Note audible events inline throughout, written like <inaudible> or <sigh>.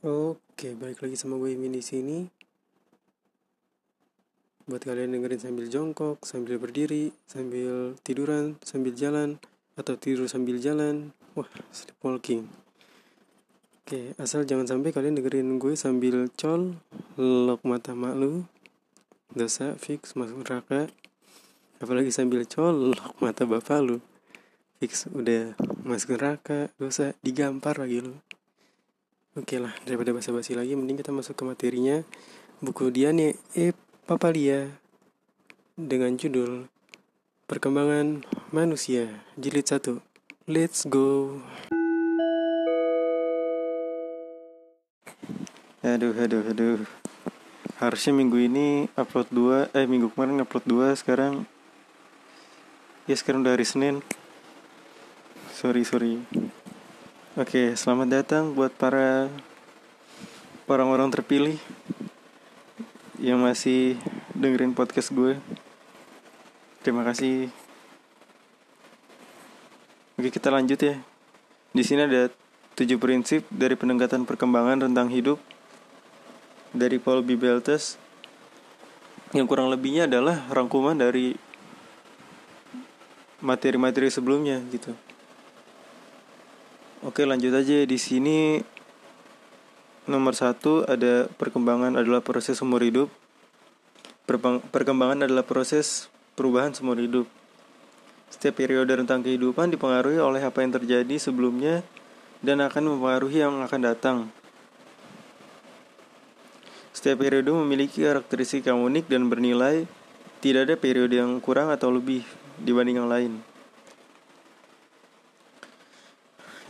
Oke, balik lagi sama gue Min di sini. Buat kalian dengerin sambil jongkok, sambil berdiri, sambil tiduran, sambil jalan, atau tidur sambil jalan. Wah, sleepwalking. Oke, asal jangan sampai kalian dengerin gue sambil col, lok mata mak lu, dosa fix masuk neraka. Apalagi sambil col, lok mata bapak lu, fix udah masuk neraka, dosa digampar lagi lu. Oke lah, daripada basa-basi lagi, mending kita masuk ke materinya. Buku Diane E. Papalia dengan judul Perkembangan Manusia, jilid 1. Let's go. Aduh, aduh, aduh. Harusnya minggu ini upload 2, eh minggu kemarin upload 2, sekarang ya sekarang udah hari Senin. Sorry, sorry. Oke, selamat datang buat para orang-orang terpilih yang masih dengerin podcast gue. Terima kasih. Oke, kita lanjut ya. Di sini ada tujuh prinsip dari pendekatan perkembangan rentang hidup dari Paul B. Beltes. Yang kurang lebihnya adalah rangkuman dari materi-materi sebelumnya gitu. Oke lanjut aja di sini nomor satu ada perkembangan adalah proses umur hidup. Perkembangan adalah proses perubahan seumur hidup. Setiap periode rentang kehidupan dipengaruhi oleh apa yang terjadi sebelumnya dan akan mempengaruhi yang akan datang. Setiap periode memiliki karakteristik yang unik dan bernilai. Tidak ada periode yang kurang atau lebih dibanding yang lain.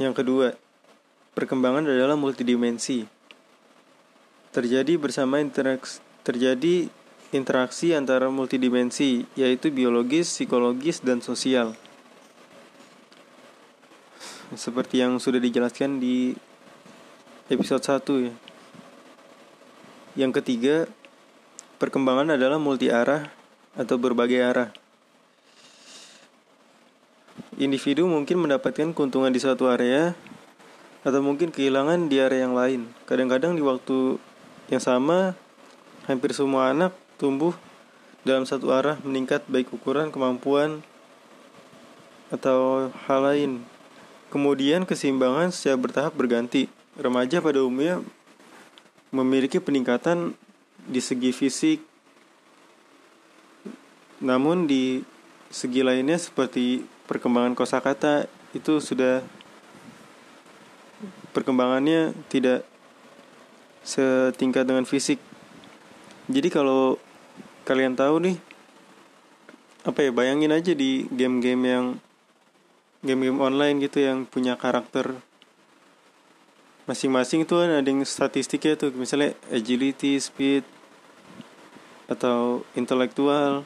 Yang kedua, perkembangan adalah multidimensi. Terjadi bersama interaksi, terjadi interaksi antara multidimensi, yaitu biologis, psikologis, dan sosial. Seperti yang sudah dijelaskan di episode 1 ya. Yang ketiga, perkembangan adalah multi arah atau berbagai arah. Individu mungkin mendapatkan keuntungan di suatu area atau mungkin kehilangan di area yang lain. Kadang-kadang di waktu yang sama, hampir semua anak tumbuh dalam satu arah meningkat baik ukuran, kemampuan, atau hal lain. Kemudian keseimbangan secara bertahap berganti. Remaja pada umumnya memiliki peningkatan di segi fisik, namun di segi lainnya seperti perkembangan kosakata itu sudah perkembangannya tidak setingkat dengan fisik. Jadi kalau kalian tahu nih apa ya bayangin aja di game-game yang game-game online gitu yang punya karakter masing-masing tuh kan ada yang statistiknya tuh misalnya agility, speed atau intelektual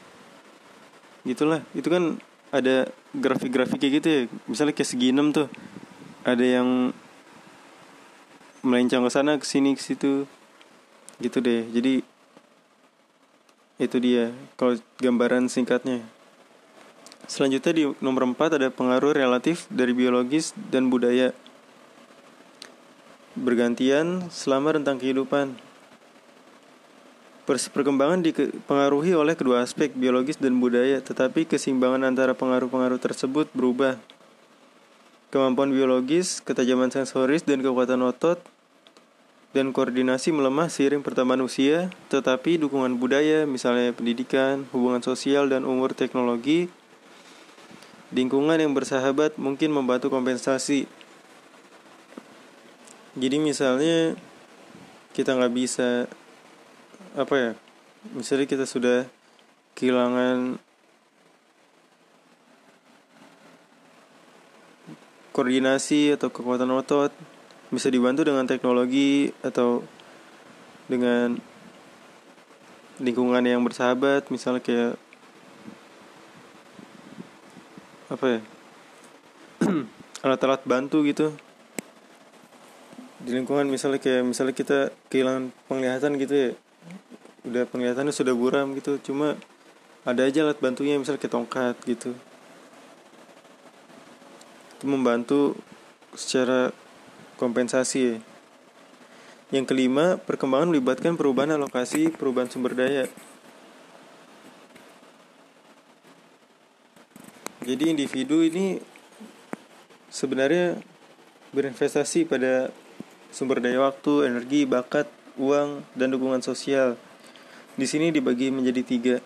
gitulah itu kan ada grafik-grafiknya gitu ya. Misalnya kayak segi 6 tuh ada yang melencang ke sana ke sini ke situ gitu deh. Jadi itu dia kalau gambaran singkatnya. Selanjutnya di nomor 4 ada pengaruh relatif dari biologis dan budaya. Bergantian selama rentang kehidupan Perkembangan dipengaruhi oleh kedua aspek biologis dan budaya, tetapi keseimbangan antara pengaruh-pengaruh tersebut berubah. Kemampuan biologis, ketajaman sensoris, dan kekuatan otot dan koordinasi melemah seiring pertambahan usia, tetapi dukungan budaya, misalnya pendidikan, hubungan sosial, dan umur teknologi, lingkungan yang bersahabat mungkin membantu kompensasi. Jadi misalnya kita nggak bisa apa ya misalnya kita sudah kehilangan koordinasi atau kekuatan otot bisa dibantu dengan teknologi atau dengan lingkungan yang bersahabat misalnya kayak apa ya <clears throat> alat-alat bantu gitu. Di lingkungan misalnya kayak misalnya kita kehilangan penglihatan gitu ya udah penglihatannya sudah buram gitu cuma ada aja alat bantunya misal kayak tongkat gitu itu membantu secara kompensasi ya. Yang kelima, perkembangan melibatkan perubahan alokasi, perubahan sumber daya. Jadi individu ini sebenarnya berinvestasi pada sumber daya waktu, energi, bakat, uang, dan dukungan sosial. Di sini dibagi menjadi tiga.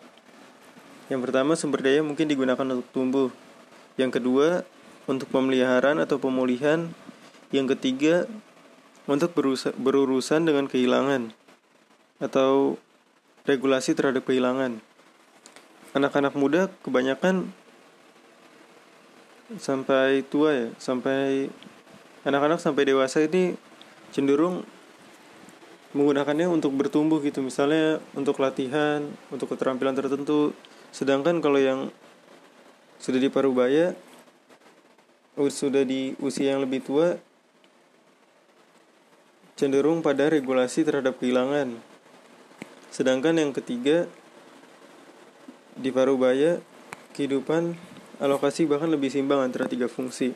Yang pertama, sumber daya mungkin digunakan untuk tumbuh. Yang kedua, untuk pemeliharaan atau pemulihan. Yang ketiga, untuk berurusan dengan kehilangan atau regulasi terhadap kehilangan. Anak-anak muda kebanyakan sampai tua ya sampai anak-anak sampai dewasa ini cenderung menggunakannya untuk bertumbuh gitu. Misalnya untuk latihan untuk keterampilan tertentu. Sedangkan kalau yang sudah di parubaya sudah di usia yang lebih tua cenderung pada regulasi terhadap kehilangan. Sedangkan yang ketiga di parubaya kehidupan alokasi bahkan lebih simbang antara tiga fungsi.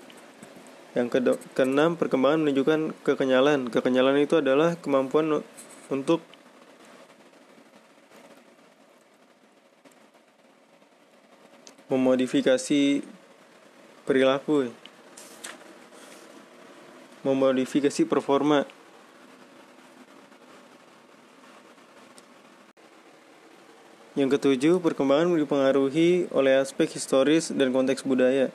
Yang ke keenam, perkembangan menunjukkan kekenyalan. Kekenyalan itu adalah kemampuan untuk memodifikasi perilaku, memodifikasi performa. Yang ketujuh, perkembangan dipengaruhi oleh aspek historis dan konteks budaya.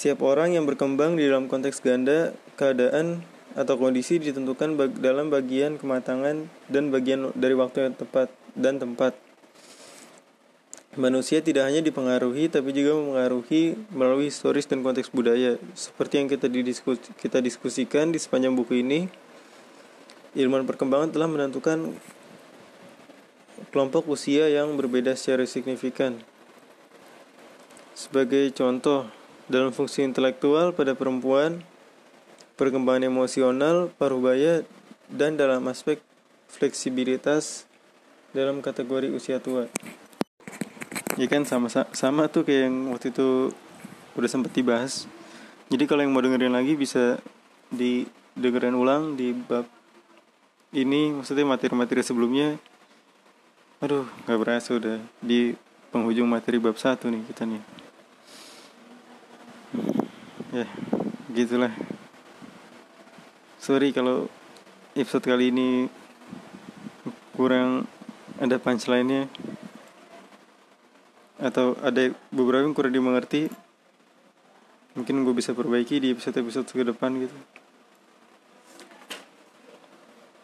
Setiap orang yang berkembang di dalam konteks ganda, keadaan atau kondisi ditentukan bag dalam bagian kematangan dan bagian dari waktu yang tepat dan tempat. Manusia tidak hanya dipengaruhi tapi juga mempengaruhi melalui historis dan konteks budaya. Seperti yang kita, didiskus kita diskusikan di sepanjang buku ini, ilmuwan perkembangan telah menentukan kelompok usia yang berbeda secara signifikan. Sebagai contoh, dalam fungsi intelektual pada perempuan, perkembangan emosional, parubaya, dan dalam aspek fleksibilitas dalam kategori usia tua. Ya kan sama sama tuh kayak yang waktu itu udah sempat dibahas. Jadi kalau yang mau dengerin lagi bisa didengerin ulang di bab ini maksudnya materi-materi sebelumnya Aduh, gak berasa udah di penghujung materi bab satu nih kita nih. Ya, gitulah. Sorry kalau episode kali ini kurang ada punchline-nya. Atau ada beberapa yang kurang dimengerti. Mungkin gue bisa perbaiki di episode-episode ke depan gitu.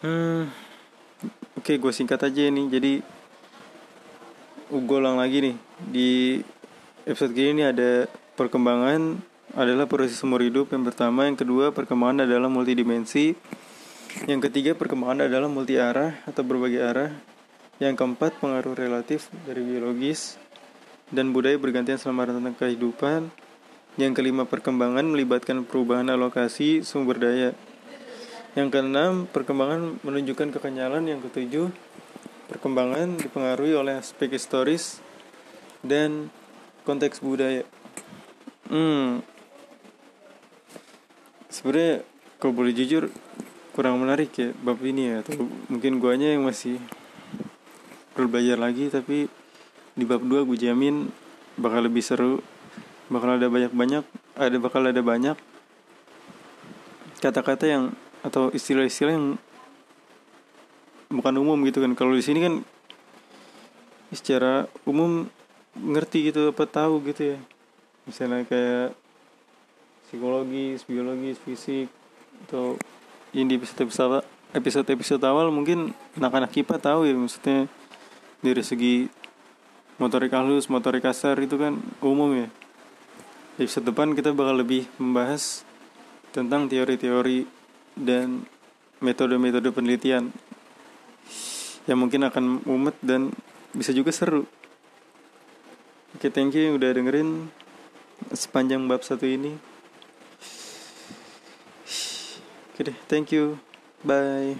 Hmm oke okay, gue singkat aja nih jadi gue ulang lagi nih. Di episode kali ini ada perkembangan adalah proses umur hidup. Yang pertama yang kedua perkembangan adalah multidimensi. Yang ketiga perkembangan adalah multi arah atau berbagai arah. Yang keempat pengaruh relatif dari biologis dan budaya bergantian selama tentang kehidupan. Yang kelima perkembangan melibatkan perubahan alokasi sumber daya. Yang keenam perkembangan menunjukkan kekenyalan. Yang ketujuh Perkembangan dipengaruhi oleh aspek historis dan konteks budaya. Hmm. Sebenarnya kalau boleh jujur kurang menarik ya bab ini ya. Atau mungkin guanya yang masih perlu belajar lagi tapi di bab 2 gue jamin bakal lebih seru. Bakal ada banyak-banyak ada bakal ada banyak kata-kata yang atau istilah-istilah yang bukan umum gitu kan. Kalau di sini kan secara umum ngerti gitu apa tahu gitu ya. Misalnya kayak psikologi biologis fisik atau ini episode episode episode episode awal mungkin anak-anak kipa tahu ya maksudnya dari segi motorik halus motorik kasar itu kan umum ya episode depan kita bakal lebih membahas tentang teori-teori dan metode-metode penelitian yang mungkin akan mumet dan bisa juga seru. Oke, thank you yang udah dengerin sepanjang bab satu ini. Oke deh, thank you. Bye.